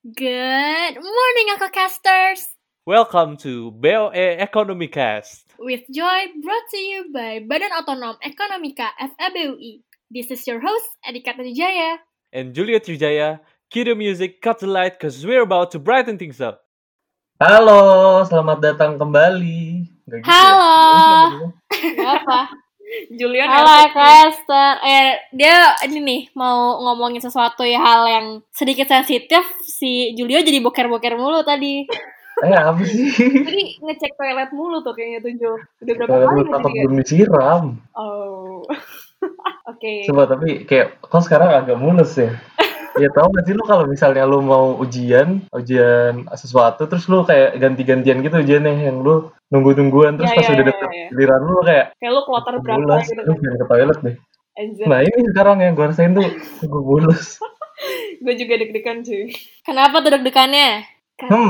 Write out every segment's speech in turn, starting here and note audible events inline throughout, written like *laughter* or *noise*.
Good morning, Uncle Casters! Welcome to BOE Economy Cast. With joy brought to you by Badan Otonom Ekonomika FEBUI. This is your host, Adika Trijaya. And Julia Trijaya, cue the music, cut the light, cause we're about to brighten things up. Halo, selamat datang kembali. Nggak gitu ya? Halo. Gitu. *laughs* Apa? Julian Halo, Caster. Eh, dia ini nih mau ngomongin sesuatu ya hal yang sedikit sensitif. Si Julio jadi boker-boker mulu tadi. *laughs* Eh, apa sih? Tadi ngecek toilet mulu tuh kayaknya tuh Jo. Udah berapa kali ngecek belum disiram. Oh. *laughs* Oke. Coba tapi kayak kok sekarang agak mulus ya. *laughs* Ya tau gak sih lu kalau misalnya lu mau ujian, ujian sesuatu terus lu kayak ganti-gantian gitu ujiannya yang lu nunggu-nungguan terus Ya, pas ya, udah ya, deket ya. giliran lu kayak Kayak lu kloter berapa gitu lu kan. ke toilet deh. Anjir. Nah ini sekarang yang gue rasain tuh gue mulus. *laughs* Gue juga deg-degan cuy. Kenapa tuh deg-degannya? Karena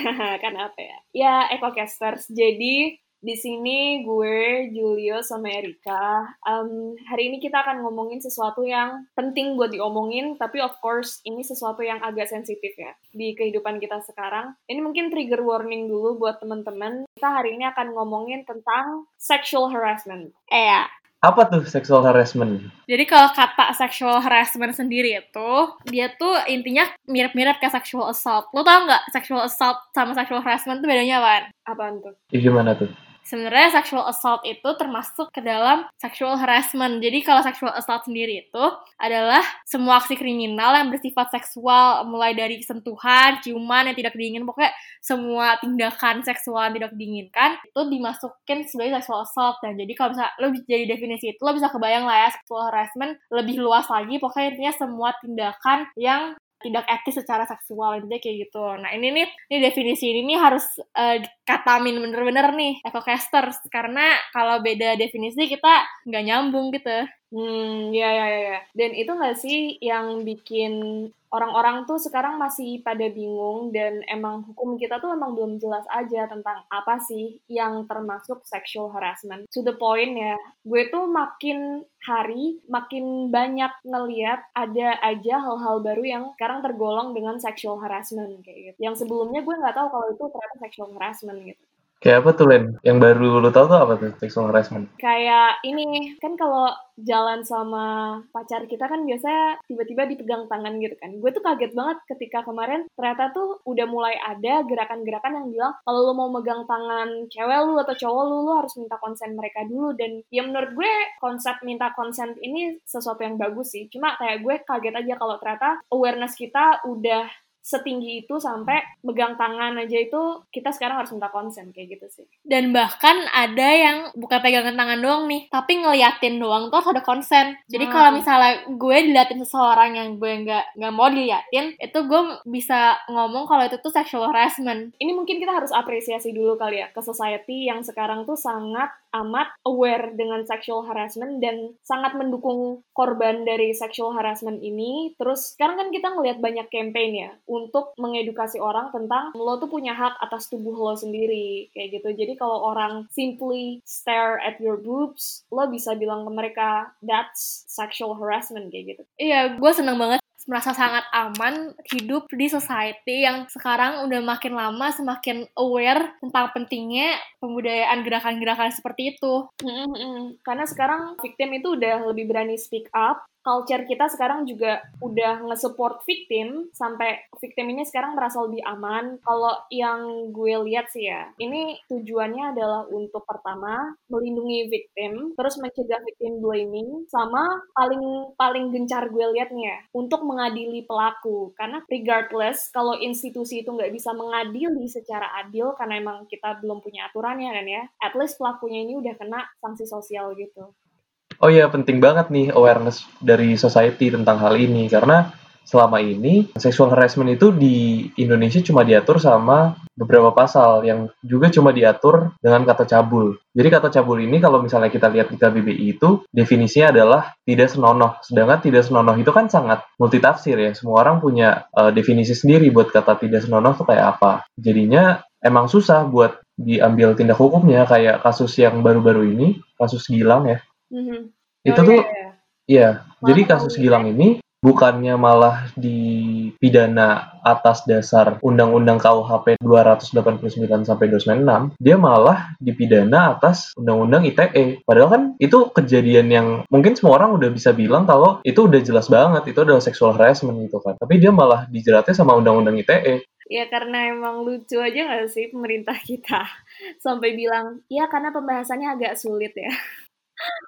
*laughs* karena apa ya? Ya EcoCasters. Jadi di sini gue, Julio, sama Erika. Em, hari ini kita akan ngomongin sesuatu yang penting buat diomongin, tapi of course ini sesuatu yang agak sensitif ya di kehidupan kita sekarang. Ini mungkin trigger warning dulu buat teman-teman. Kita hari ini akan ngomongin tentang sexual harassment. Eh ya, Apa tuh sexual harassment? Jadi kalau kata sexual harassment sendiri itu, dia tuh intinya mirip-mirip kayak sexual assault. Lo tau nggak sexual assault sama sexual harassment tuh bedanya apaan? Apaan tuh? Ya, gimana tuh? Sebenarnya sexual assault itu termasuk ke dalam sexual harassment. Jadi kalau sexual assault sendiri itu adalah semua aksi kriminal yang bersifat seksual, mulai dari sentuhan, ciuman yang tidak diinginkan, pokoknya semua tindakan seksual yang tidak diinginkan itu dimasukin sebagai sexual assault. Dan jadi kalau misalnya lo jadi definisi itu, lo bisa kebayang lah ya sexual harassment lebih luas lagi. Pokoknya intinya semua tindakan yang tidak etis secara seksual intinya kayak gitu. Nah ini nih, ini definisi ini nih harus eh, katamin bener-bener nih ecocasters karena kalau beda definisi kita nggak nyambung gitu. Hmm, ya, ya, ya. Dan itu nggak sih yang bikin orang-orang tuh sekarang masih pada bingung dan emang hukum kita tuh emang belum jelas aja tentang apa sih yang termasuk sexual harassment. To the point ya, gue tuh makin hari makin banyak ngeliat ada aja hal-hal baru yang sekarang tergolong dengan sexual harassment kayak gitu. Yang sebelumnya gue nggak tahu kalau itu ternyata sexual harassment gitu. Kayak apa tuh Len? Yang baru lu tau tuh apa tuh sexual harassment? kayak ini kan kalau jalan sama pacar kita kan biasanya tiba-tiba dipegang tangan gitu kan gue tuh kaget banget ketika kemarin ternyata tuh udah mulai ada gerakan-gerakan yang bilang kalau lu mau megang tangan cewek lu atau cowok lu lu harus minta konsen mereka dulu dan ya menurut gue konsep minta konsen ini sesuatu yang bagus sih cuma kayak gue kaget aja kalau ternyata awareness kita udah setinggi itu sampai megang tangan aja itu kita sekarang harus minta konsen kayak gitu sih Dan bahkan ada yang bukan pegangan tangan doang nih, tapi ngeliatin doang tuh harus ada konsen. Jadi Hmm. kalau misalnya gue diliatin seseorang yang gue nggak nggak mau diliatin, itu gue bisa ngomong kalau itu tuh sexual harassment. ini mungkin kita harus apresiasi dulu kali ya ke society yang sekarang tuh sangat amat aware dengan sexual harassment dan sangat mendukung korban dari sexual harassment ini. Terus sekarang kan kita ngelihat banyak campaign ya untuk mengedukasi orang tentang lo tuh punya hak atas tubuh lo sendiri kayak gitu. Jadi kalau orang simply stare at your boobs, lo bisa bilang ke mereka that's sexual harassment kayak gitu. Iya, gue seneng banget merasa sangat aman hidup di society yang sekarang udah makin lama semakin aware tentang pentingnya pembudayaan gerakan-gerakan seperti itu. Mm-mm-mm. Karena sekarang victim itu udah lebih berani speak up. Culture kita sekarang juga udah nge-support victim sampai victim ini sekarang merasa lebih aman. Kalau yang gue lihat sih ya, ini tujuannya adalah untuk pertama melindungi victim, terus mencegah victim blaming, sama paling paling gencar gue lihat nih ya, untuk mengadili pelaku. Karena regardless kalau institusi itu nggak bisa mengadili secara adil karena emang kita belum punya aturannya kan ya, at least pelakunya ini udah kena sanksi sosial gitu. Oh iya, penting banget nih awareness dari society tentang hal ini karena selama ini sexual harassment itu di Indonesia cuma diatur sama beberapa pasal yang juga cuma diatur dengan kata cabul. Jadi kata cabul ini kalau misalnya kita lihat di KBBI itu definisinya adalah tidak senonoh. Sedangkan tidak senonoh itu kan sangat multitafsir ya. Semua orang punya uh, definisi sendiri buat kata tidak senonoh itu kayak apa. Jadinya emang susah buat diambil tindak hukumnya kayak kasus yang baru-baru ini, kasus Gilang ya. Mhm. Itu Oh, tuh iya. Iya, Malah jadi kasus Gilang ini bukannya malah dipidana atas dasar Undang-Undang KUHP 289 sampai 296, dia malah dipidana atas Undang-Undang ITE. Padahal kan itu kejadian yang mungkin semua orang udah bisa bilang kalau itu udah jelas banget, itu adalah sexual harassment gitu kan. Tapi dia malah dijeratnya sama Undang-Undang ITE. Ya karena emang lucu aja gak sih pemerintah kita *laughs* sampai bilang, ya karena pembahasannya agak sulit ya. *laughs*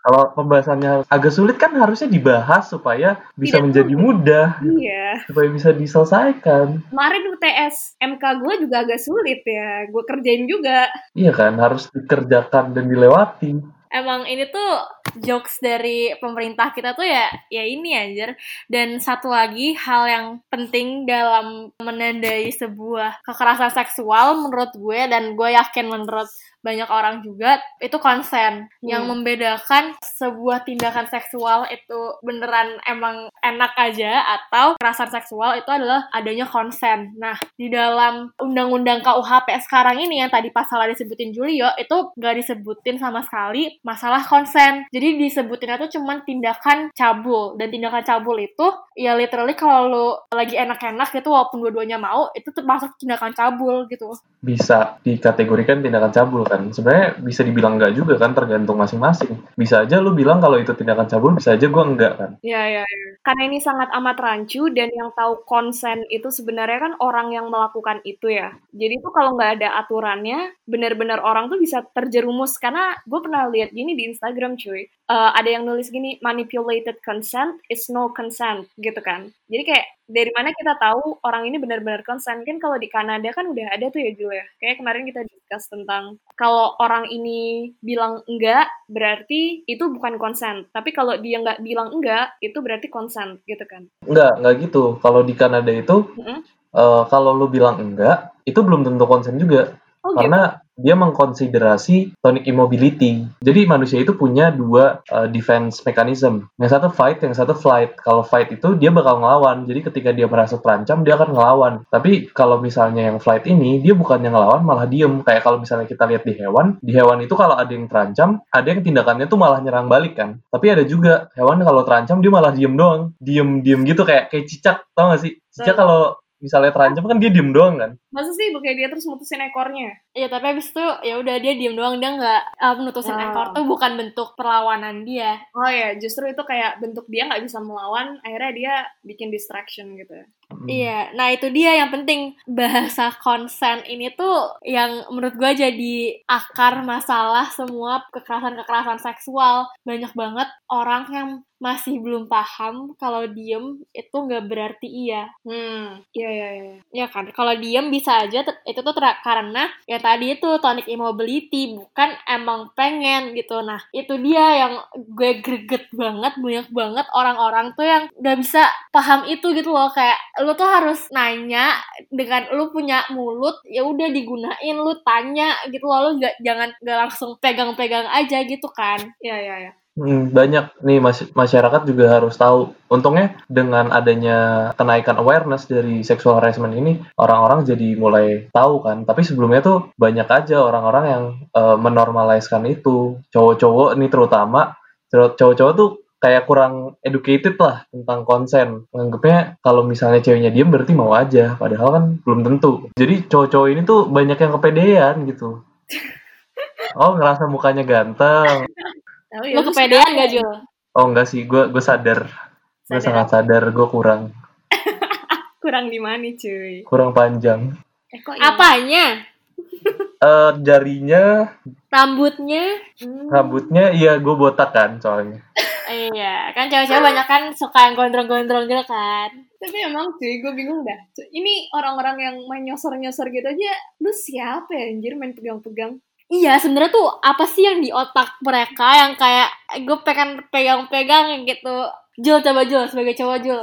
Kalau pembahasannya agak sulit kan harusnya dibahas supaya bisa Tidak menjadi mudah, Iya. supaya bisa diselesaikan. Kemarin UTS MK gue juga agak sulit ya. Gue kerjain juga. Iya kan, harus dikerjakan dan dilewati. Emang ini tuh jokes dari pemerintah kita tuh ya ya ini anjir. Dan satu lagi hal yang penting dalam menandai sebuah kekerasan seksual menurut gue dan gue yakin menurut banyak orang juga itu konsen yang Hmm. membedakan sebuah tindakan seksual itu beneran emang enak aja atau kekerasan seksual itu adalah adanya konsen. Nah, di dalam undang-undang KUHP sekarang ini yang tadi pasalnya disebutin Julio itu nggak disebutin sama sekali masalah konsen. Jadi disebutinnya tuh cuman tindakan cabul dan tindakan cabul itu ya literally kalau lu lagi enak-enak gitu walaupun dua-duanya mau itu termasuk tindakan cabul gitu. Bisa dikategorikan tindakan cabul kan. Sebenarnya bisa dibilang enggak juga kan, tergantung masing-masing. Bisa aja lu bilang kalau itu tindakan cabul, bisa aja gua enggak kan. Ya, ya, ya. Karena ini sangat amat rancu dan yang tahu konsen itu sebenarnya kan orang yang melakukan itu ya. Jadi tuh kalau nggak ada aturannya, benar-benar orang tuh bisa terjerumus. Karena gue pernah lihat gini di Instagram cuy. Eh, ada yang nulis gini, manipulated consent is no consent gitu kan. Jadi kayak dari mana kita tahu orang ini benar-benar konsen kan kalau di Kanada kan udah ada tuh ya Jul ya kayak kemarin kita discuss tentang kalau orang ini bilang enggak berarti itu bukan konsen tapi kalau dia nggak bilang enggak itu berarti konsen gitu kan Enggak, enggak gitu. Kalau di Kanada itu, Mm-mm. eh, kalau lu bilang enggak, itu belum tentu konsen juga. oh gitu Karena dia mengkonsiderasi tonic immobility. Jadi manusia itu punya dua uh, defense mechanism. Yang satu fight, yang satu flight. Kalau fight itu dia bakal ngelawan. Jadi ketika dia merasa terancam, dia akan ngelawan. Tapi kalau misalnya yang flight ini, dia bukannya ngelawan, malah diem. Kayak kalau misalnya kita lihat di hewan, di hewan itu kalau ada yang terancam, ada yang tindakannya tuh malah nyerang balik kan. Tapi ada juga hewan kalau terancam dia malah diem doang. Diem-diem gitu kayak kayak cicak, tau gak sih? Cicak kalau misalnya terancam kan dia diem doang kan. masa sih bukannya dia terus mutusin ekornya Iya tapi abis itu ya udah dia diem doang dia nggak uh, menutusin Wow. ekor tuh bukan bentuk perlawanan dia. oh ya justru itu kayak bentuk dia nggak bisa melawan akhirnya dia bikin distraction gitu Hmm. Iya, nah itu dia yang penting bahasa konsen ini tuh yang menurut gue jadi akar masalah semua kekerasan-kekerasan seksual. Banyak banget orang yang masih belum paham kalau diem itu nggak berarti iya. hmm iya iya iya Ya kan, kalau diem bisa aja itu tuh karena ya tadi itu tonic immobility bukan emang pengen gitu. Nah itu dia yang gue greget banget banyak banget orang-orang tuh yang nggak bisa paham itu gitu loh kayak lu tuh harus nanya dengan lu punya mulut ya udah digunain lu tanya gitu loh lu nggak jangan nggak langsung pegang-pegang aja gitu kan. iya iya iya Hmm, banyak nih mas- masyarakat juga harus tahu. Untungnya dengan adanya kenaikan awareness dari sexual harassment ini, orang-orang jadi mulai tahu kan. Tapi sebelumnya tuh banyak aja orang-orang yang eh, menormaliskan itu. Cowok-cowok ini terutama, cow- cowok-cowok tuh kayak kurang educated lah tentang konsen. Menganggapnya kalau misalnya ceweknya diem berarti mau aja, padahal kan belum tentu. Jadi cowok-cowok ini tuh banyak yang kepedean gitu. *laughs* Oh ngerasa mukanya ganteng, Lu terus kepedean gak Jul? Oh enggak sih, gue gue sadar, gue Sadar sangat sadar gue kurang *laughs* kurang di mana cuy kurang panjang. eh kok ini? Apanya? *laughs* Eh jarinya, Rambutnya? Hmm. rambutnya, iya gue botak kan soalnya. Iya, kan cewek-cewek banyak kan suka yang gondrong-gondrong gitu kan. Tapi emang cuy, gue bingung dah. Ini orang-orang yang main nyosor-nyosor gitu aja, lu siapa ya anjir main pegang-pegang? Iya, sebenarnya tuh apa sih yang di otak mereka yang kayak gue pengen pegang-pegang gitu. Jul coba Jul sebagai cowok Jul.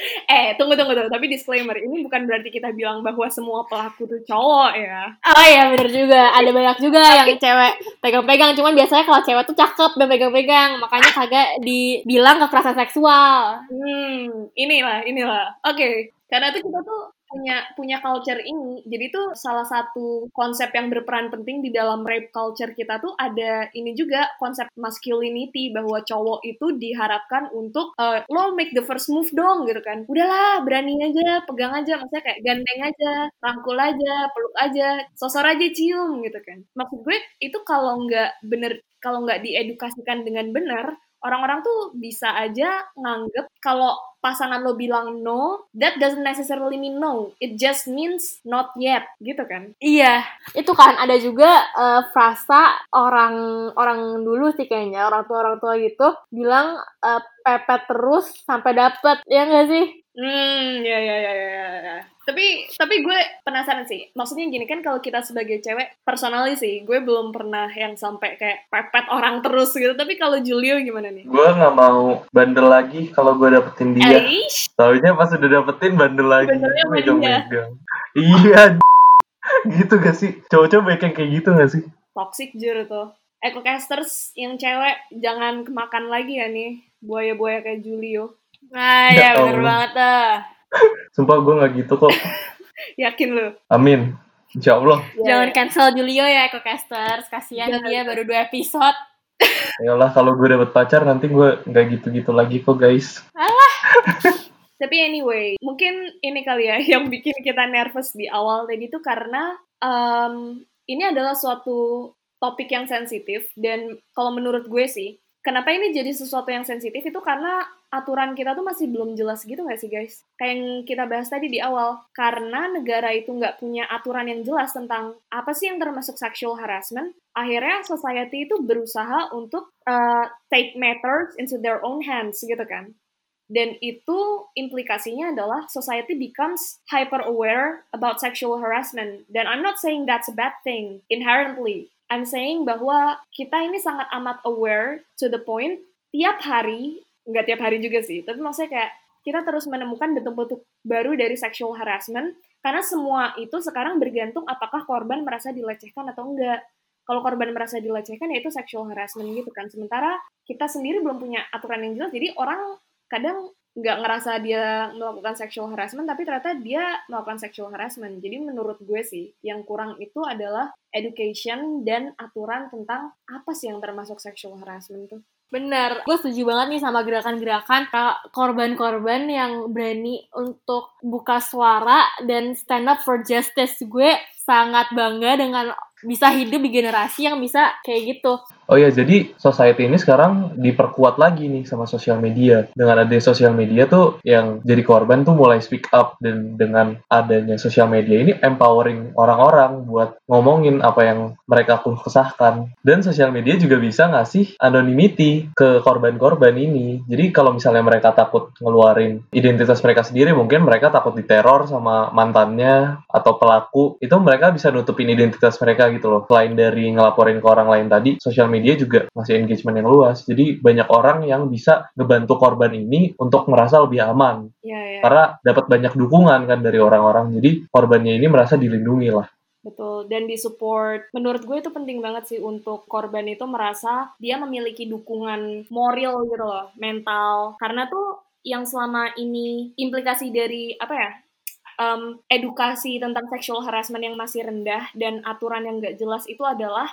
*laughs* Eh, tunggu, tunggu, tunggu. Tapi disclaimer, ini bukan berarti kita bilang bahwa semua pelaku tuh cowok ya. Oh iya bener juga, ada banyak juga yang cewek pegang-pegang. Cuman biasanya kalau cewek tuh cakep dan pegang-pegang, makanya kagak dibilang kekerasan seksual. Hmm, inilah, inilah. Oke, karena tuh kita tuh punya punya culture ini. Jadi tuh salah satu konsep yang berperan penting di dalam rape culture kita tuh ada ini juga konsep masculinity bahwa cowok itu diharapkan untuk uh, lo make the first move dong gitu kan. Udahlah, berani aja, pegang aja, maksudnya kayak gandeng aja, rangkul aja, peluk aja, sosor aja cium gitu kan. Maksud gue itu kalau nggak bener kalau nggak diedukasikan dengan benar, orang-orang tuh bisa aja nganggep kalau pasangan lo bilang no, that doesn't necessarily mean no. It just means not yet, gitu kan? Iya, itu kan ada juga uh, frasa orang orang dulu sih kayaknya orang tua orang tua gitu bilang uh, pepet terus sampai dapet, ya nggak sih? Hmm, ya ya ya ya. ya. Tapi tapi gue penasaran sih. Maksudnya gini kan kalau kita sebagai cewek, personally sih, gue belum pernah yang sampai kayak pepet orang terus gitu. Tapi kalau Julio gimana nih? Gue nggak mau bandel lagi kalau gue dapetin dia. Aish. Taunya pas udah dapetin bandel lagi. Bandelnya. Iya. *laughs* gitu gak sih? Cowok-cowok banyak yang kayak gitu gak sih? Toxic jur tuh. Ecocasters yang cewek jangan kemakan lagi ya nih buaya-buaya kayak Julio. Nah, Ya ya bener Allah. banget dah. Sumpah gue gak gitu kok. *laughs* Yakin lu? Amin. Insya Allah. Jangan cancel Julio ya, Ecocasters. Kasihan Jangan. dia baru dua episode. Yalah kalau gue dapet pacar nanti gue nggak gitu-gitu lagi kok guys. *laughs* Tapi anyway, mungkin ini kali ya yang bikin kita nervous di awal tadi itu karena um, ini adalah suatu topik yang sensitif dan kalau menurut gue sih, kenapa ini jadi sesuatu yang sensitif itu karena aturan kita tuh masih belum jelas gitu nggak sih guys? Kayak yang kita bahas tadi di awal, karena negara itu nggak punya aturan yang jelas tentang apa sih yang termasuk sexual harassment, akhirnya society itu berusaha untuk uh, take matters into their own hands gitu kan. Dan itu implikasinya adalah society becomes hyper aware about sexual harassment. Dan I'm not saying that's a bad thing inherently. I'm saying bahwa kita ini sangat amat aware to the point tiap hari, nggak tiap hari juga sih, tapi maksudnya kayak kita terus menemukan bentuk-bentuk baru dari sexual harassment karena semua itu sekarang bergantung apakah korban merasa dilecehkan atau enggak. Kalau korban merasa dilecehkan ya itu sexual harassment gitu kan. Sementara kita sendiri belum punya aturan yang jelas, jadi orang kadang nggak ngerasa dia melakukan sexual harassment tapi ternyata dia melakukan sexual harassment jadi menurut gue sih yang kurang itu adalah education dan aturan tentang apa sih yang termasuk sexual harassment tuh Bener, gue setuju banget nih sama gerakan-gerakan korban-korban yang berani untuk buka suara dan stand up for justice. Gue sangat bangga dengan bisa hidup di generasi yang bisa kayak gitu. Oh ya, jadi society ini sekarang diperkuat lagi nih sama sosial media. Dengan adanya sosial media tuh yang jadi korban tuh mulai speak up dan dengan adanya sosial media ini empowering orang-orang buat ngomongin apa yang mereka keluh kesahkan. Dan sosial media juga bisa ngasih anonymity ke korban-korban ini. Jadi kalau misalnya mereka takut ngeluarin identitas mereka sendiri, mungkin mereka takut diteror sama mantannya atau pelaku, itu mereka bisa nutupin identitas mereka gitu loh. Selain dari ngelaporin ke orang lain tadi, sosial media juga ngasih engagement yang luas. Jadi banyak orang yang bisa ngebantu korban ini untuk merasa lebih aman. ya ya Karena dapat banyak dukungan kan dari orang-orang. Jadi korbannya ini merasa dilindungi lah. betul dan disupport menurut gue itu penting banget sih untuk korban itu merasa dia memiliki dukungan moral gitu loh mental karena tuh yang selama ini implikasi dari apa ya em, edukasi tentang sexual harassment yang masih rendah dan aturan yang gak jelas itu adalah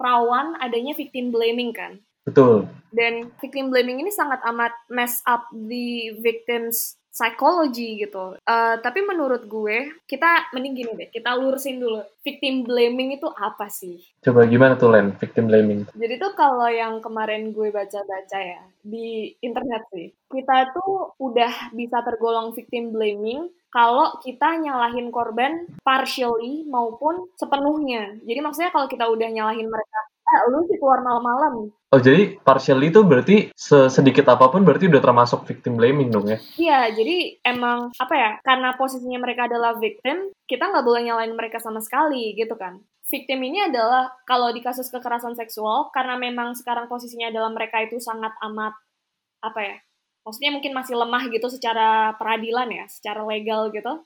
rawan adanya victim blaming kan Betul. dan victim blaming ini sangat amat mess up the victims psychology gitu. Eh, tapi menurut gue, kita mending gini deh, kita lurusin dulu. Victim blaming itu apa sih? Coba gimana tuh Len, victim blaming? Jadi tuh kalau yang kemarin gue baca-baca ya di internet sih, kita tuh udah bisa tergolong victim blaming kalau kita nyalahin korban partially maupun sepenuhnya. Jadi maksudnya kalau kita udah nyalahin mereka, eh lu sih keluar malam-malam. Oh jadi partially itu berarti se- sedikit apa pun berarti udah termasuk victim blaming dong ya? Iya, jadi emang apa ya? Karena posisinya mereka adalah victim, kita nggak boleh nyalain mereka sama sekali gitu kan. Victim ini adalah kalau di kasus kekerasan seksual karena memang sekarang posisinya adalah mereka itu sangat amat apa ya? Maksudnya mungkin masih lemah gitu secara peradilan ya, secara legal gitu.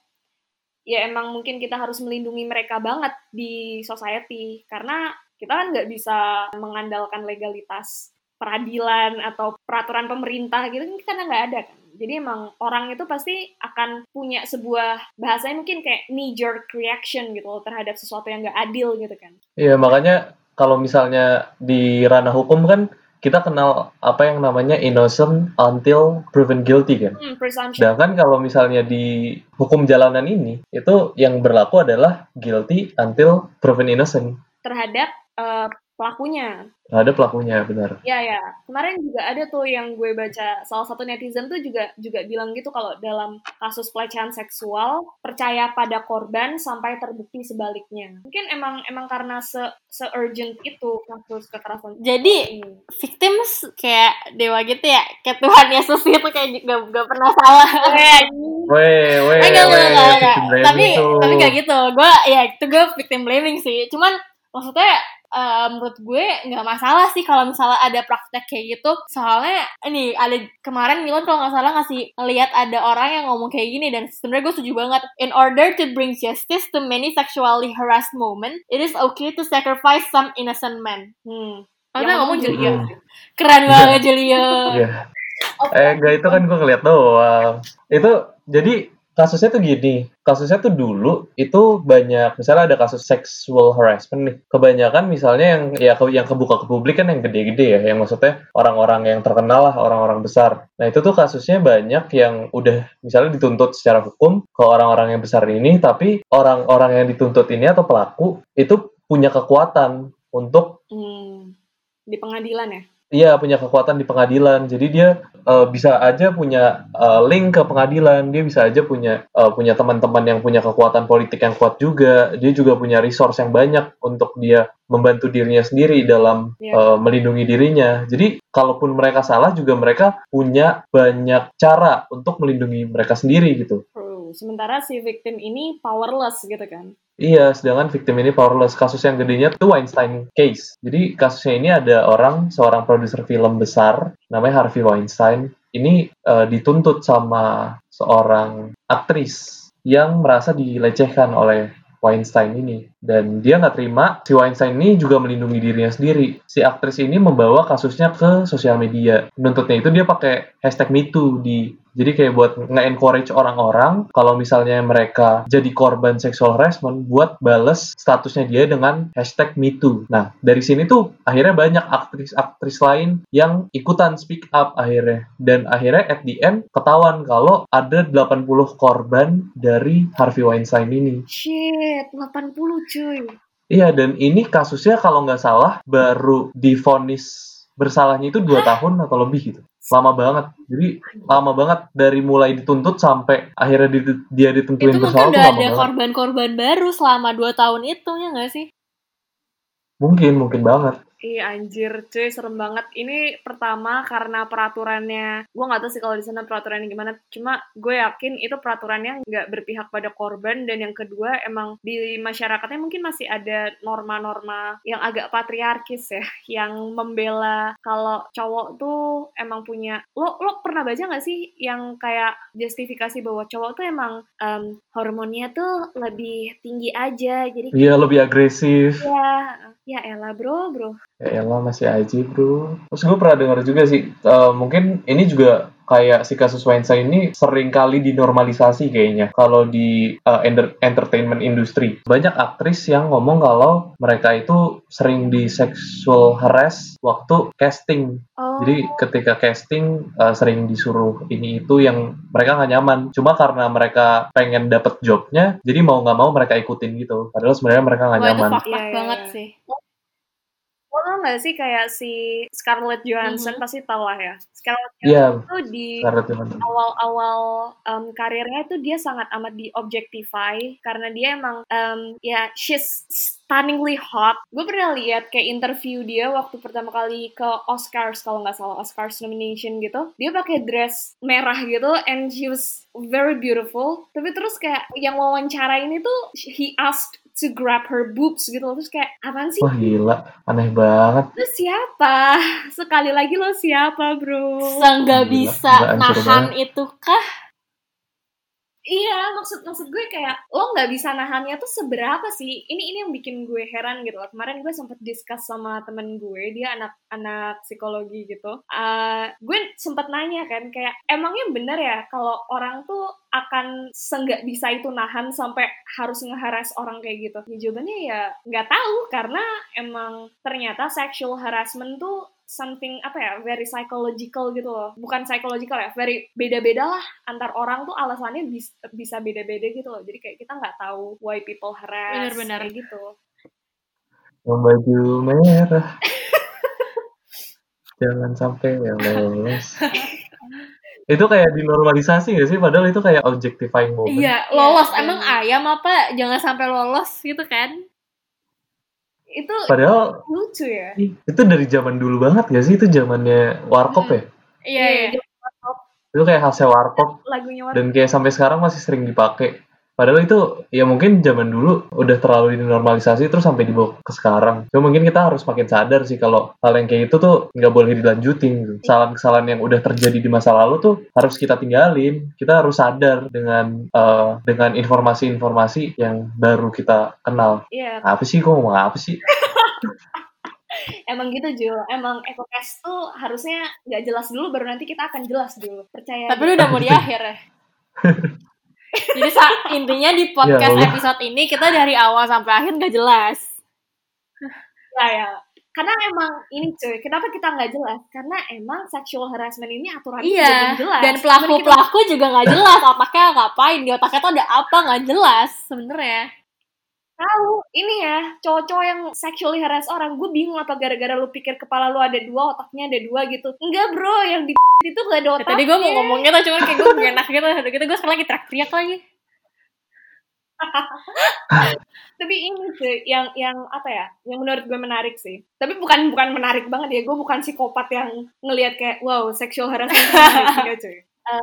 Ya emang mungkin kita harus melindungi mereka banget di society karena kita kan nggak bisa mengandalkan legalitas peradilan atau peraturan pemerintah gitu kan karena nggak ada kan Jadi emang orang itu pasti akan punya sebuah bahasanya mungkin kayak knee jerk reaction gitu loh terhadap sesuatu yang gak adil gitu kan. Iya, makanya kalau misalnya di ranah hukum kan kita kenal apa yang namanya innocent until proven guilty kan. Hmm, presumption. Sedangkan kalau misalnya di hukum jalanan ini itu yang berlaku adalah guilty until proven innocent. terhadap eh, pelakunya. Ada pelakunya benar. Ya ya, kemarin juga ada tuh yang gue baca salah satu netizen tuh juga juga bilang gitu kalau dalam kasus pelecehan seksual percaya pada korban sampai terbukti sebaliknya. Mungkin emang emang karena se se urgent itu kasus kekerasan. Jadi ini. victims kayak dewa gitu ya, kayak Tuhan Yesus gitu kayak gak, gak pernah salah. Weh, *laughs* weh, Eh, Tapi, tapi gak gitu. Gue, ya itu gue victim blaming sih. Cuman, maksudnya, eh, menurut gue nggak masalah sih kalau misalnya ada praktek kayak gitu. Soalnya, ini ada kemarin Milan kalau nggak salah ngasih lihat ada orang yang ngomong kayak gini dan sebenarnya gue setuju banget. In order to bring justice to many sexually harassed moment, it is okay to sacrifice some innocent men. Hmm. Oh, Yang ngomong Julia. Hmm. Keren banget Julia. Iya. Eh, enggak itu kan gue ngeliat doang. Itu jadi kasusnya tuh gini. Kasusnya tuh dulu itu banyak misalnya ada kasus sexual harassment nih. Kebanyakan misalnya yang ya ke- yang kebuka ke publik kan yang gede-gede ya, yang maksudnya orang-orang yang terkenal lah, orang-orang besar. Nah, itu tuh kasusnya banyak yang udah misalnya dituntut secara hukum ke orang-orang yang besar ini, tapi orang-orang yang dituntut ini atau pelaku itu punya kekuatan untuk Hmm. Di pengadilan ya. Iya punya kekuatan di pengadilan, jadi dia eh, bisa aja punya eh, link ke pengadilan, dia bisa aja punya eh, punya teman-teman yang punya kekuatan politik yang kuat juga, dia juga punya resource yang banyak untuk dia membantu dirinya sendiri dalam Iya. eh, melindungi dirinya. Jadi kalaupun mereka salah juga mereka punya banyak cara untuk melindungi mereka sendiri gitu. Sementara si victim ini powerless gitu kan. Iya, sedangkan victim ini powerless. Kasus yang gedenya itu Weinstein case. Jadi kasusnya ini ada orang, seorang produser film besar, namanya Harvey Weinstein. Ini eh, dituntut sama seorang aktris yang merasa dilecehkan oleh Weinstein ini. Dan dia nggak terima, si Weinstein ini juga melindungi dirinya sendiri. Si aktris ini membawa kasusnya ke sosial media. Menuntutnya itu dia pakai hashtag MeToo di jadi kayak buat nge-encourage orang-orang kalau misalnya mereka jadi korban sexual harassment buat bales statusnya dia dengan hashtag MeToo. Nah, dari sini tuh akhirnya banyak aktris-aktris lain yang ikutan speak up akhirnya. Dan akhirnya at the end ketahuan kalau ada 80 korban dari Harvey Weinstein ini. Shit, 80 cuy. Iya, dan ini kasusnya kalau nggak salah baru divonis bersalahnya itu dua tahun atau lebih gitu. Lama banget. Jadi lama banget dari mulai dituntut sampai akhirnya di- dia ditentuin Itu mungkin bersalah tuh udah ada korban-korban baru selama 2 tahun itu, ya nggak sih? Mungkin, mungkin banget. Iya anjir, cuy serem banget. Ini pertama karena peraturannya, gue nggak tahu sih kalau di sana peraturannya gimana. Cuma gue yakin itu peraturannya nggak berpihak pada korban. Dan yang kedua emang di masyarakatnya mungkin masih ada norma-norma yang agak patriarkis ya, yang membela kalau cowok tuh emang punya. Lo lo pernah baca nggak sih yang kayak justifikasi bahwa cowok tuh emang em, hormonnya tuh lebih tinggi aja, jadi Iya, lebih agresif. ya ya elah bro bro Ya elah, masih aja bro. Terus gue pernah dengar juga sih, eh, mungkin ini juga kayak si kasus Weinstein ini sering kali dinormalisasi kayaknya kalau di eh, enter- entertainment industry. Banyak aktris yang ngomong kalau mereka itu sering di sexual harass waktu casting. oh Jadi ketika casting eh, sering disuruh ini itu yang mereka nggak nyaman. Cuma karena mereka pengen dapet jobnya, jadi mau nggak mau mereka ikutin gitu. Padahal sebenarnya mereka nggak Wah, itu nyaman. fucked up Iya, iya, banget iya. sih. Lo tau gak sih kayak si Scarlett Johansson Mhm. pasti tau lah ya. Scarlett Iya, Johansson tuh di Scarlett Johansson. awal-awal em, karirnya tuh dia sangat amat di objectify karena dia emang em, ya she's stunningly hot. Gue pernah lihat kayak interview dia waktu pertama kali ke Oscars kalau nggak salah Oscars nomination gitu. Dia pakai dress merah gitu and she was very beautiful. Tapi terus kayak yang wawancara ini tuh he asked to grab her boobs gitu loh. Terus kayak apaan sih? Wah gila, aneh banget. Lu siapa? *laughs* Sekali lagi lo siapa, bro? Seenggak bisa gila, nahan itu kah? Iya, maksud maksud gue kayak lo nggak bisa nahannya tuh seberapa sih? Ini ini yang bikin gue heran gitu loh. Kemarin gue sempet discuss sama temen gue, dia anak anak psikologi gitu. Uh, gue sempet nanya kan kayak emangnya bener ya kalau orang tuh akan senggak bisa itu nahan sampai harus ngeharas orang kayak gitu? Ya jawabannya ya nggak tahu karena emang ternyata sexual harassment tuh something apa ya very psychological gitu loh bukan psychological ya very beda-beda lah antar orang tuh alasannya bis, bisa beda-beda gitu loh jadi kayak kita nggak tahu why people harass Bener-bener. kayak gitu Yang baju merah. *laughs* Jangan sampai yang lolos. itu kayak dinormalisasi gak sih? Padahal itu kayak objectifying moment. Iya, lolos Iya, emang ayam apa? Jangan sampai lolos gitu kan? Itu Padahal lucu ya itu dari zaman dulu banget gak sih? Itu zamannya Warkop ya? Iya, iya. Itu kayak hasil Warkop lagunya Warkop dan kayak sampai sekarang masih sering dipakai. Padahal itu ya mungkin zaman dulu udah terlalu dinormalisasi terus sampai dibawa ke sekarang. Cuma mungkin kita harus makin sadar sih kalau hal yang kayak itu tuh nggak boleh dilanjutin. gitu. Kesalahan-kesalahan yang udah terjadi di masa lalu tuh harus kita tinggalin. Kita harus sadar dengan eh, dengan informasi-informasi yang baru kita kenal. iya Apa sih? Kok ngomong apa sih? *laughs* emang gitu Jul emang EcoCast tuh harusnya nggak jelas dulu baru nanti kita akan jelas dulu percaya Tapi lu udah mau di akhir ya. *laughs* Jadi sa- intinya di podcast Ya episode ini kita dari awal sampai akhir nggak jelas. ya ya karena emang ini cuy kenapa kita nggak jelas karena emang sexual harassment ini aturannya juga Iya. belum jelas Dan Cuman pelaku kita- pelaku juga nggak jelas otaknya ngapain di otaknya tuh ada apa nggak jelas sebenarnya. Tahu. Ini ya cowok-cowok yang sexually harass orang. Gue bingung apa gara-gara lu pikir kepala lu ada dua otaknya ada dua gitu. Enggak bro. Yang di *laughs* itu gak ada Ya, otaknya tadi gue mau ngomong gitu cuman kayak gue gak enak gitu. Udah gitu gue sekarang lagi teriak-teriak lagi. *laughs* tapi ini sih yang yang apa ya yang menurut gue menarik sih. Tapi bukan bukan menarik banget ya. Gue bukan psikopat yang ngelihat kayak wow sexual harassment itu menarik, enggak cuy. *laughs* Eh,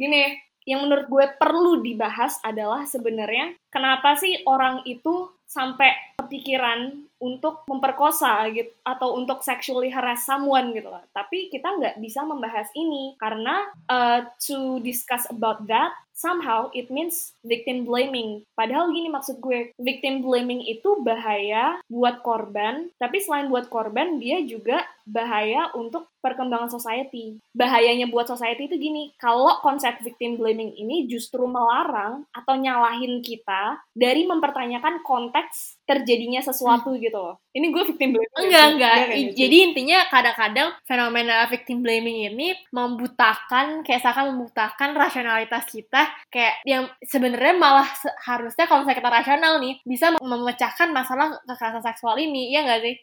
gini yang menurut gue perlu dibahas adalah sebenarnya kenapa sih orang itu sampai kepikiran untuk memperkosa gitu atau untuk sexually harass someone gitu loh. Tapi kita nggak bisa membahas ini karena uh, to discuss about that somehow it means victim blaming. Padahal gini maksud gue, victim blaming itu bahaya buat korban, tapi selain buat korban dia juga bahaya untuk perkembangan society. Bahayanya buat society itu gini, kalau konsep victim blaming ini justru melarang atau nyalahin kita dari mempertanyakan konteks terjadinya sesuatu gitu loh. Ini gue victim blaming. Enggak, enggak. Ci? Jadi intinya kadang-kadang fenomena victim blaming ini membutakan, kayak seakan membutakan rasionalitas kita, kayak yang sebenarnya malah harusnya kalau misalnya kita rasional nih, bisa mem- memecahkan masalah kekerasan seksual ini, iya nggak sih?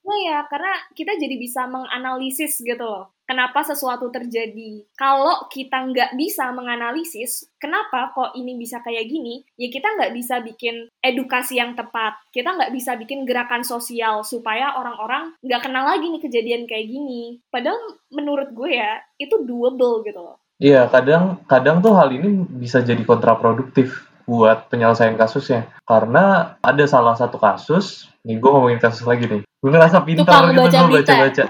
Nah ya, karena kita jadi bisa menganalisis gitu loh. Kenapa sesuatu terjadi. Kalau kita nggak bisa menganalisis, kenapa kok ini bisa kayak gini, ya kita nggak bisa bikin edukasi yang tepat. Kita nggak bisa bikin gerakan sosial supaya orang-orang nggak kenal lagi nih kejadian kayak gini. Padahal menurut gue ya, itu doable gitu loh. Iya, kadang kadang tuh hal ini bisa jadi kontraproduktif buat penyelesaian kasusnya. Karena ada salah satu kasus, nih gue ngomongin kasus lagi nih. Gue ngerasa pintar Tukang gitu baca gue baca-baca.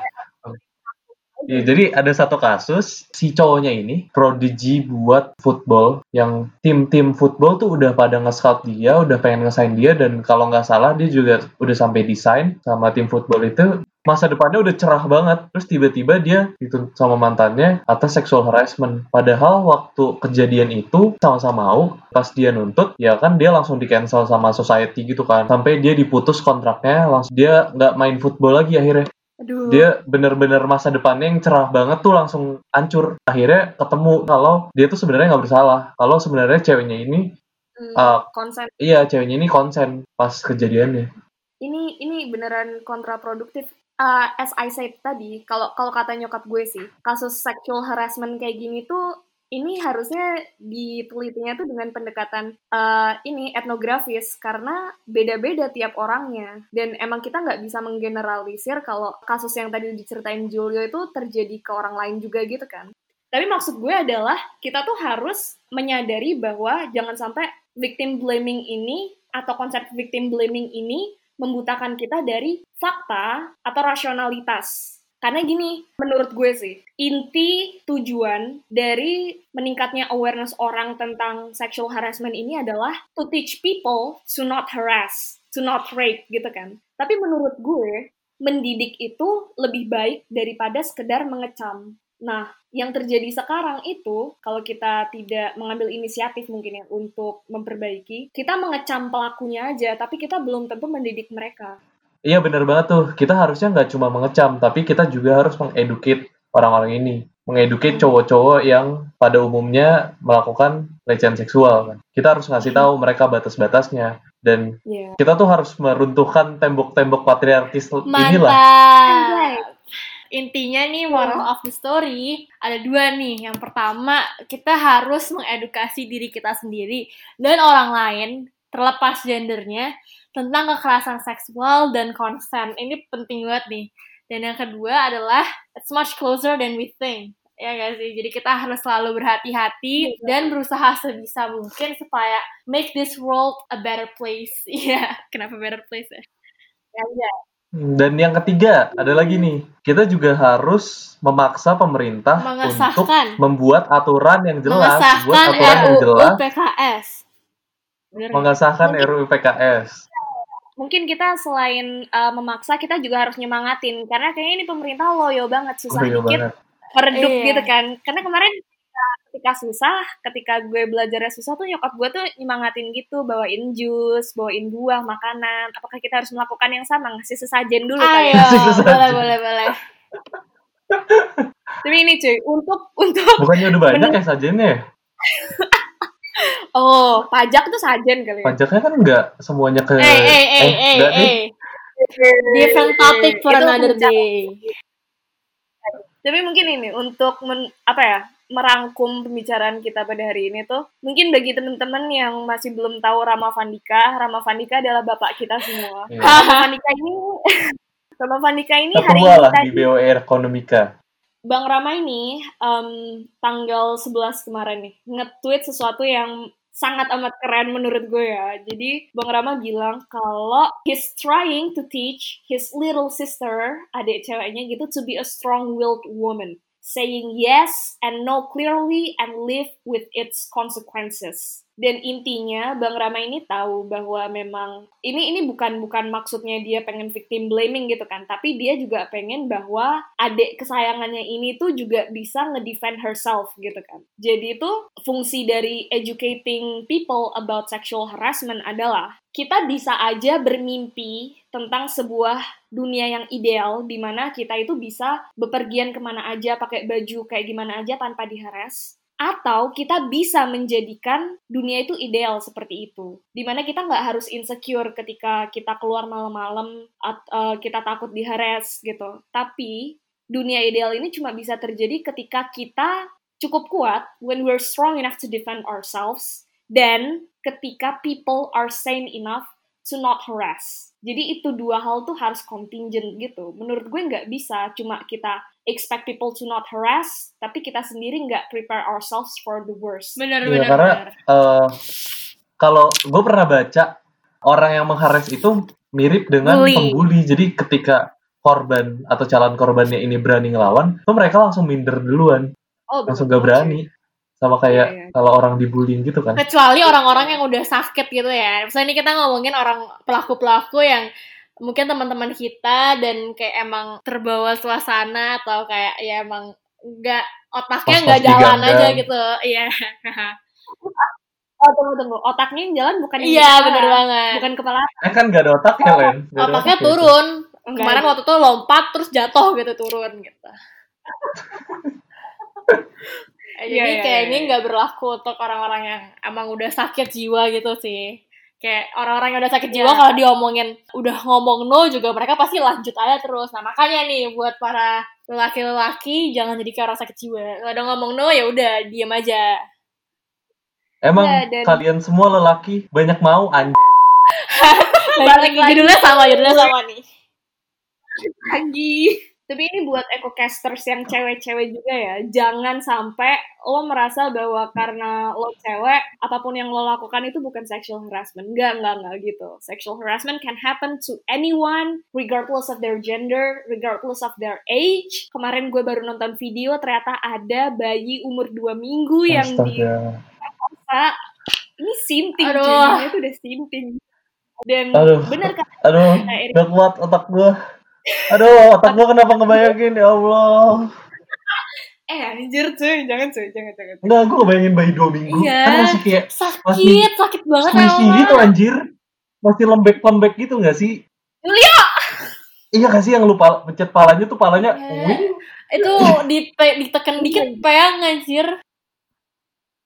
Iya, jadi ada satu kasus si cowoknya ini prodigy buat football yang tim-tim football tuh udah pada nge-scout dia, udah pengen ngesain dia dan kalau nggak salah dia juga udah sampai desain sama tim football itu masa depannya udah cerah banget. Terus tiba-tiba dia dituntut sama mantannya atas sexual harassment. Padahal waktu kejadian itu sama-sama mau pas dia nuntut ya kan dia langsung di cancel sama society gitu kan. Sampai dia diputus kontraknya langsung dia nggak main football lagi akhirnya. Aduh. dia bener-bener masa depannya yang cerah banget tuh langsung hancur. Akhirnya ketemu kalau dia tuh sebenarnya nggak bersalah. Kalau sebenarnya ceweknya ini Hmm, uh, konsen. iya ceweknya ini konsen pas kejadiannya. Ini ini beneran kontraproduktif. Uh, as I said tadi, kalau kalau kata nyokap gue sih, kasus sexual harassment kayak gini tuh ini harusnya ditelitinya tuh dengan pendekatan uh, ini etnografis karena beda-beda tiap orangnya dan emang kita nggak bisa menggeneralisir kalau kasus yang tadi diceritain Julio itu terjadi ke orang lain juga gitu kan. Tapi maksud gue adalah kita tuh harus menyadari bahwa jangan sampai victim blaming ini atau konsep victim blaming ini membutakan kita dari fakta atau rasionalitas. Karena gini, menurut gue sih, inti tujuan dari meningkatnya awareness orang tentang sexual harassment ini adalah to teach people to not harass, to not rape gitu kan. Tapi menurut gue, mendidik itu lebih baik daripada sekedar mengecam. Nah, yang terjadi sekarang itu, kalau kita tidak mengambil inisiatif mungkin ya untuk memperbaiki, kita mengecam pelakunya aja, tapi kita belum tentu mendidik mereka. Iya bener banget tuh. Kita harusnya nggak cuma mengecam, tapi kita juga harus mengeduket orang-orang ini. Mengeduket Hmm. cowok-cowok yang pada umumnya melakukan pelecehan seksual. kan. Kita harus ngasih tahu mereka batas-batasnya. Dan Iya. kita tuh harus meruntuhkan tembok-tembok patriarkis inilah. Mantap. Intinya nih moral of the story ada dua nih. Yang pertama kita harus mengedukasi diri kita sendiri dan orang lain terlepas gendernya tentang kekerasan seksual dan consent. Ini penting banget nih. Dan yang kedua adalah it's much closer than we think. Ya sih? Jadi kita harus selalu berhati-hati dan berusaha sebisa mungkin supaya make this world a better place. *laughs* Iya, kenapa better place ya? Ya, iya. Dan yang ketiga ada lagi nih. Kita juga harus memaksa pemerintah untuk membuat aturan yang jelas, buat mengesahkan aturan yang RUU jelas, PKS. Bener mengesahkan Mungkin- RUU PKS. Mungkin kita selain uh, memaksa, kita juga harus nyemangatin. Karena kayaknya ini pemerintah loyo banget, susah Iya dikit, banget. meredup Iya. gitu kan. Karena kemarin ketika, susah, ketika gue belajarnya susah tuh nyokap gue tuh nyemangatin gitu, bawain jus, bawain buah, makanan. Apakah kita harus melakukan yang sama? Ngasih sesajen dulu kali Ayo, ya. Sesajen. boleh, boleh, boleh. *laughs* Tapi ini cuy, untuk untuk Bukannya udah banyak ya sajennya ya? *laughs* oh pajak tuh sajen kali ya. Pajaknya kan nggak semuanya ke... Eh, eh, eh, eh, nih. eh. Different topic for Itu another day. Tapi mungkin ini untuk men, apa ya merangkum pembicaraan kita pada hari ini tuh mungkin bagi teman-teman yang masih belum tahu Rama Vandika, Rama Vandika adalah bapak kita semua. Iya. Rama Vandika ini *laughs* Rama Vandika ini hari ini lah di tadi BOR Ekonomika. Bang Rama ini em, tanggal 11 kemarin nih nge-tweet sesuatu yang sangat amat keren menurut gue ya. Jadi Bang Rama bilang kalau he's trying to teach his little sister, adik ceweknya gitu, to be a strong-willed woman. Saying yes and no clearly and live with its consequences. Dan intinya Bang Rama ini tahu bahwa memang ini ini bukan bukan maksudnya dia pengen victim blaming gitu kan, tapi dia juga pengen bahwa adik kesayangannya ini tuh juga bisa ngedefend herself gitu kan. Jadi itu fungsi dari educating people about sexual harassment adalah kita bisa aja bermimpi tentang sebuah dunia yang ideal di mana kita itu bisa bepergian ke mana aja pakai baju kayak gimana aja tanpa diharas atau kita bisa menjadikan dunia itu ideal seperti itu. Di mana kita nggak harus insecure ketika kita keluar malam-malam eh, kita takut diharas gitu. Tapi dunia ideal ini cuma bisa terjadi ketika kita cukup kuat when we're strong enough to defend ourselves dan ketika people are sane enough to not harass jadi itu dua hal tuh harus contingent gitu menurut gue nggak bisa cuma kita expect people to not harass tapi kita sendiri nggak prepare ourselves for the worst Iya, bener, karena bener. eh, kalau gue pernah baca orang yang mengharas itu mirip dengan Bully. pembuli. Jadi ketika korban atau calon korbannya ini berani ngelawan, tuh mereka langsung minder duluan, oh langsung gak berani. Sama kayak Iya, iya. kalau orang dibullying gitu kan. Kecuali orang-orang yang udah sakit gitu ya. Misalnya ini kita ngomongin orang pelaku-pelaku yang mungkin teman-teman kita dan kayak emang terbawa suasana atau kayak ya emang nggak otaknya nggak jalan aja gitu. Iya. *laughs* oh tunggu tunggu otaknya yang jalan bukan yang Iya kepala. bener banget. bukan kepala Eh kan gak ada otaknya, Len. Nggak ada Otaknya otaknya. turun. Enggak. Kemarin waktu itu lompat terus jatuh gitu turun gitu. *laughs* Eh, Iya, Jadi iya, kayak iya, ini iya. nggak berlaku untuk orang-orang yang emang udah sakit jiwa gitu sih. Kayak orang-orang yang udah sakit jiwa Iya. kalau diomongin udah ngomong no juga mereka pasti lanjut aja terus. Nah makanya nih buat para lelaki-lelaki jangan jadi kayak orang sakit jiwa. Kalau udah ngomong no ya udah diam aja. Emang Iya, dan- kalian semua lelaki banyak mau anj *laughs* Balik lagi judulnya sama judulnya sama nih. lagi Tapi ini buat ecocasters yang cewek-cewek juga ya. Jangan sampai lo merasa bahwa karena lo cewek, apa pun yang lo lakukan itu bukan sexual harassment. Enggak, enggak, enggak gitu. Sexual harassment can happen to anyone, regardless of their gender, regardless of their age. Kemarin gue baru nonton video, ternyata ada bayi umur 2 minggu yang di Astaga. ini sinting Aduh. jadinya itu udah sinting dan Aduh. bener kan Aduh, Nah, gak kuat otak gua. Aduh, otak gua kenapa ngebayangin ya Allah. *laughs* eh anjir cuy jangan cuy jangan jangan Enggak, gua ngebayangin bayi dua minggu. Iya. Kan masih kayak Sakit, Masih sakit banget Ella. gitu anjir. Masih lembek-lembek gitu gak sih? Julia! Iya gak sih yang lu pal pencet palanya tuh palanya Iya. wing? Itu di ditekan dikit peang anjir.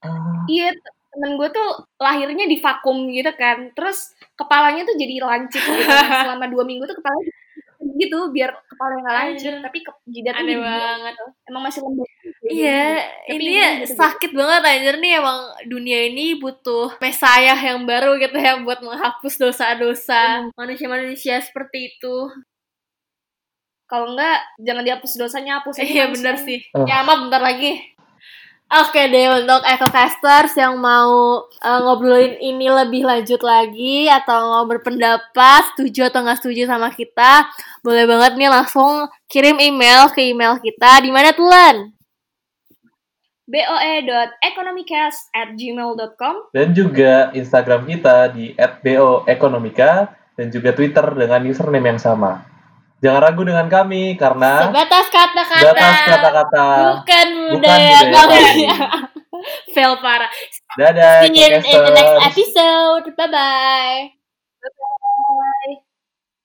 Ah, iya temen gue tuh lahirnya di vakum gitu kan terus kepalanya tuh jadi lancip gitu Nah, *laughs* selama dua minggu tuh kepalanya gitu biar kepalanya nggak lancip Anjir. tapi ke, jidatnya Aneh banget. gitu. emang masih lembek Iya, Tapi ini ini ya gitu. sakit banget anjir nih emang dunia ini butuh mesayah yang baru gitu ya buat menghapus dosa-dosa manusia-manusia seperti itu. kalau enggak jangan dihapus dosanya hapus aja Iya bener sekarang. sih. Oh. Kiamat bentar lagi. Oke deh untuk Ecocasters yang mau eh, ngobrolin ini lebih lanjut lagi atau mau berpendapat setuju atau nggak setuju sama kita, boleh banget nih langsung kirim email ke email kita di mana tuh Lan? boe.economicast at gmail.com Dan juga Instagram kita di @boekonomika dan juga Twitter dengan username yang sama. Jangan ragu dengan kami karena sebatas kata-kata. Sebatas kata-kata. Bukan budaya, Bukan. Ya. Fail parah. Dadah. See you in the next episode. Bye-bye. Bye-bye.